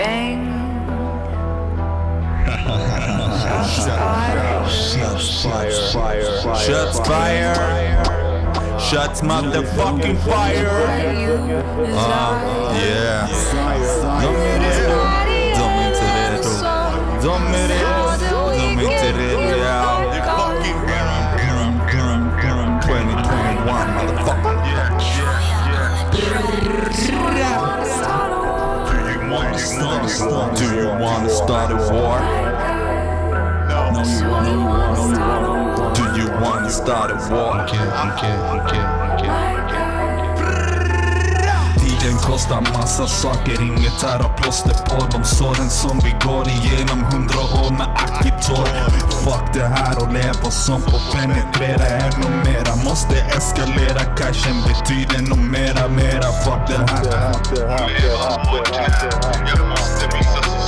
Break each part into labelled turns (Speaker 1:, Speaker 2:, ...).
Speaker 1: Bang. Shots fired.
Speaker 2: Shots fire.
Speaker 3: Shots fire. Shots motherfucking fire. Ah, yeah. Do you wanna start a war?
Speaker 2: No, you want, no, you want, no, you want.
Speaker 3: Do you wanna start a war? Tiden kostar massa saker, inget här har plåster på de såren som vi går igenom. Hundra år med Akitor Fuck det här och leva som på penetrera. Ännu mera Måste eskalera, cashen betyder nog mera, mera. Fuck det här.
Speaker 4: Jag måste visa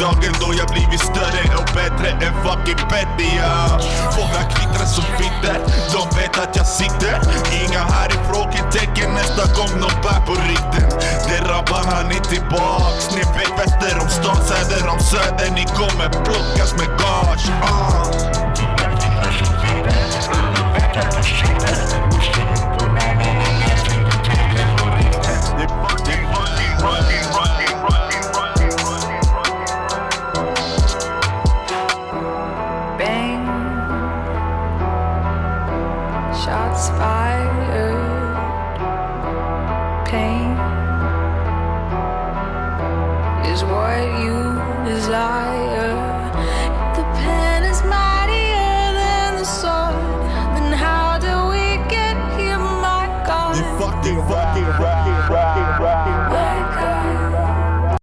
Speaker 4: dagen då jag blivit större och bättre än fucking Betty ja. Fångar kvittrar som vinter, de vet att jag sitter Inga här i frågetecken nästa gång de bär på rikten Det rabbar han är tillbaks, ni vet väster om stan, söder om söder Ni kommer plockas med gage
Speaker 1: uh. Fired. Pain is what you desire. The pen is mightier than the sword. Then how do we get here, my God?
Speaker 4: fucking, fucking rap